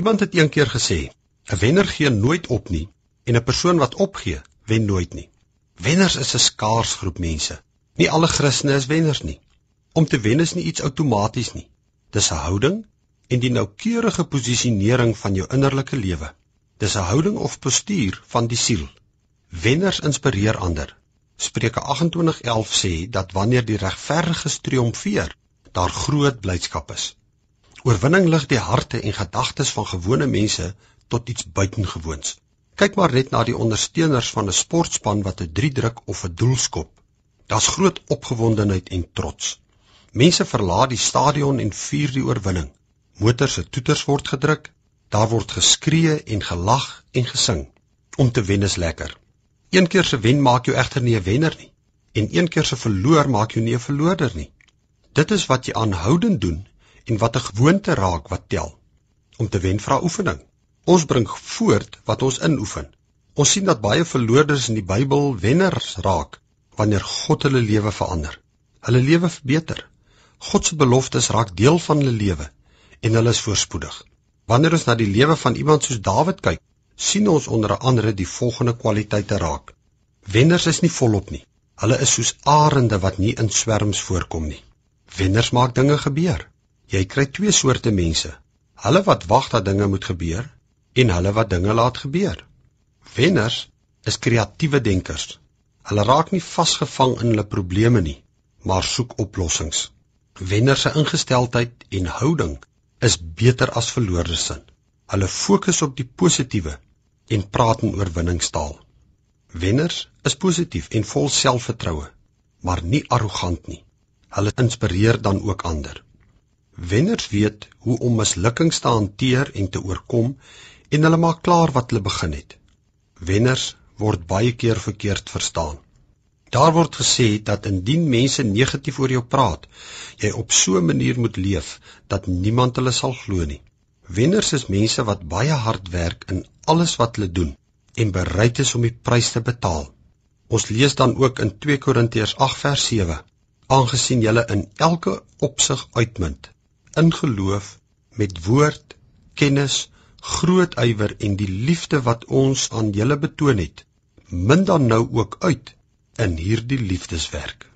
Iemand het eendag gesê: "’n Wenner gee nooit op nie en 'n persoon wat opgee, wen nooit nie." Wenners is 'n skaars groep mense. Nie alle Christene is wenners nie. Om te wen is nie iets outomaties nie. Dis 'n houding en die noukeurige posisionering van jou innerlike lewe. Dis 'n houding of postuur van die siel. Wenners inspireer ander. Spreuke 28:11 sê dat wanneer die regverdiges triomfeer, daar groot blydskap is. Oorwinning lig die harte en gedagtes van gewone mense tot iets buitengewoons. Kyk maar net na die ondersteuners van 'n sportspan wat 'n 3 druk of 'n doel skop. Daar's groot opgewondenheid en trots. Mense verlaat die stadion en vier die oorwinning. Motors se toeters word gedruk, daar word geskree en gelag en gesing. Om te wen is lekker. Een keer se wen maak jou egter nie 'n wenner nie en een keer se verloor maak jou nie 'n verloorder nie. Dit is wat jy aanhoudend doen en wat 'n gewoonte raak wat tel. Om te wen vra oefening. Ons bring voort wat ons inoefen. Ons sien dat baie verloorders in die Bybel wenners raak wanneer God hulle lewe verander. Hulle lewe verbeter. God se beloftes raak deel van hulle lewe en hulle is voorspoedig. Wanneer ons na die lewe van iemand soos Dawid kyk, sien ons onder andere die volgende kwaliteite raak. Wenners is nie volop nie. Hulle is soos arende wat nie in swerms voorkom nie. Wenners maak dinge gebeur. Jy kry twee soorte mense. Hulle wat wag dat dinge moet gebeur en hulle wat dinge laat gebeur. Wenners is kreatiewe denkers. Hulle raak nie vasgevang in hulle probleme nie, maar soek oplossings. Wenners se ingesteldheid en houding is beter as verloordes se. Hulle fokus op die positiewe en praat in oorwinningstaal. Wenners is positief en vol selfvertroue, maar nie arrogant nie. Hulle inspireer dan ook ander. Wenners weet hoe om mislukkings te hanteer en te oorkom en hulle maak klaar wat hulle begin het. Wenners word baie keer verkeerd verstaan. Daar word gesê dat indien mense negatief oor jou praat, jy op so 'n manier moet leef dat niemand hulle sal glo nie. Wenners is mense wat baie hard werk in alles wat hulle doen en bereid is om die prys te betaal. Ons lees dan ook in 2 Korintiërs 8 vers 7: Aangesien julle in elke opsig uitmunt, in geloof met woord, kennis, groot ywer en die liefde wat ons aan julle betoon het, min dan nou ook uit in hierdie liefdeswerk.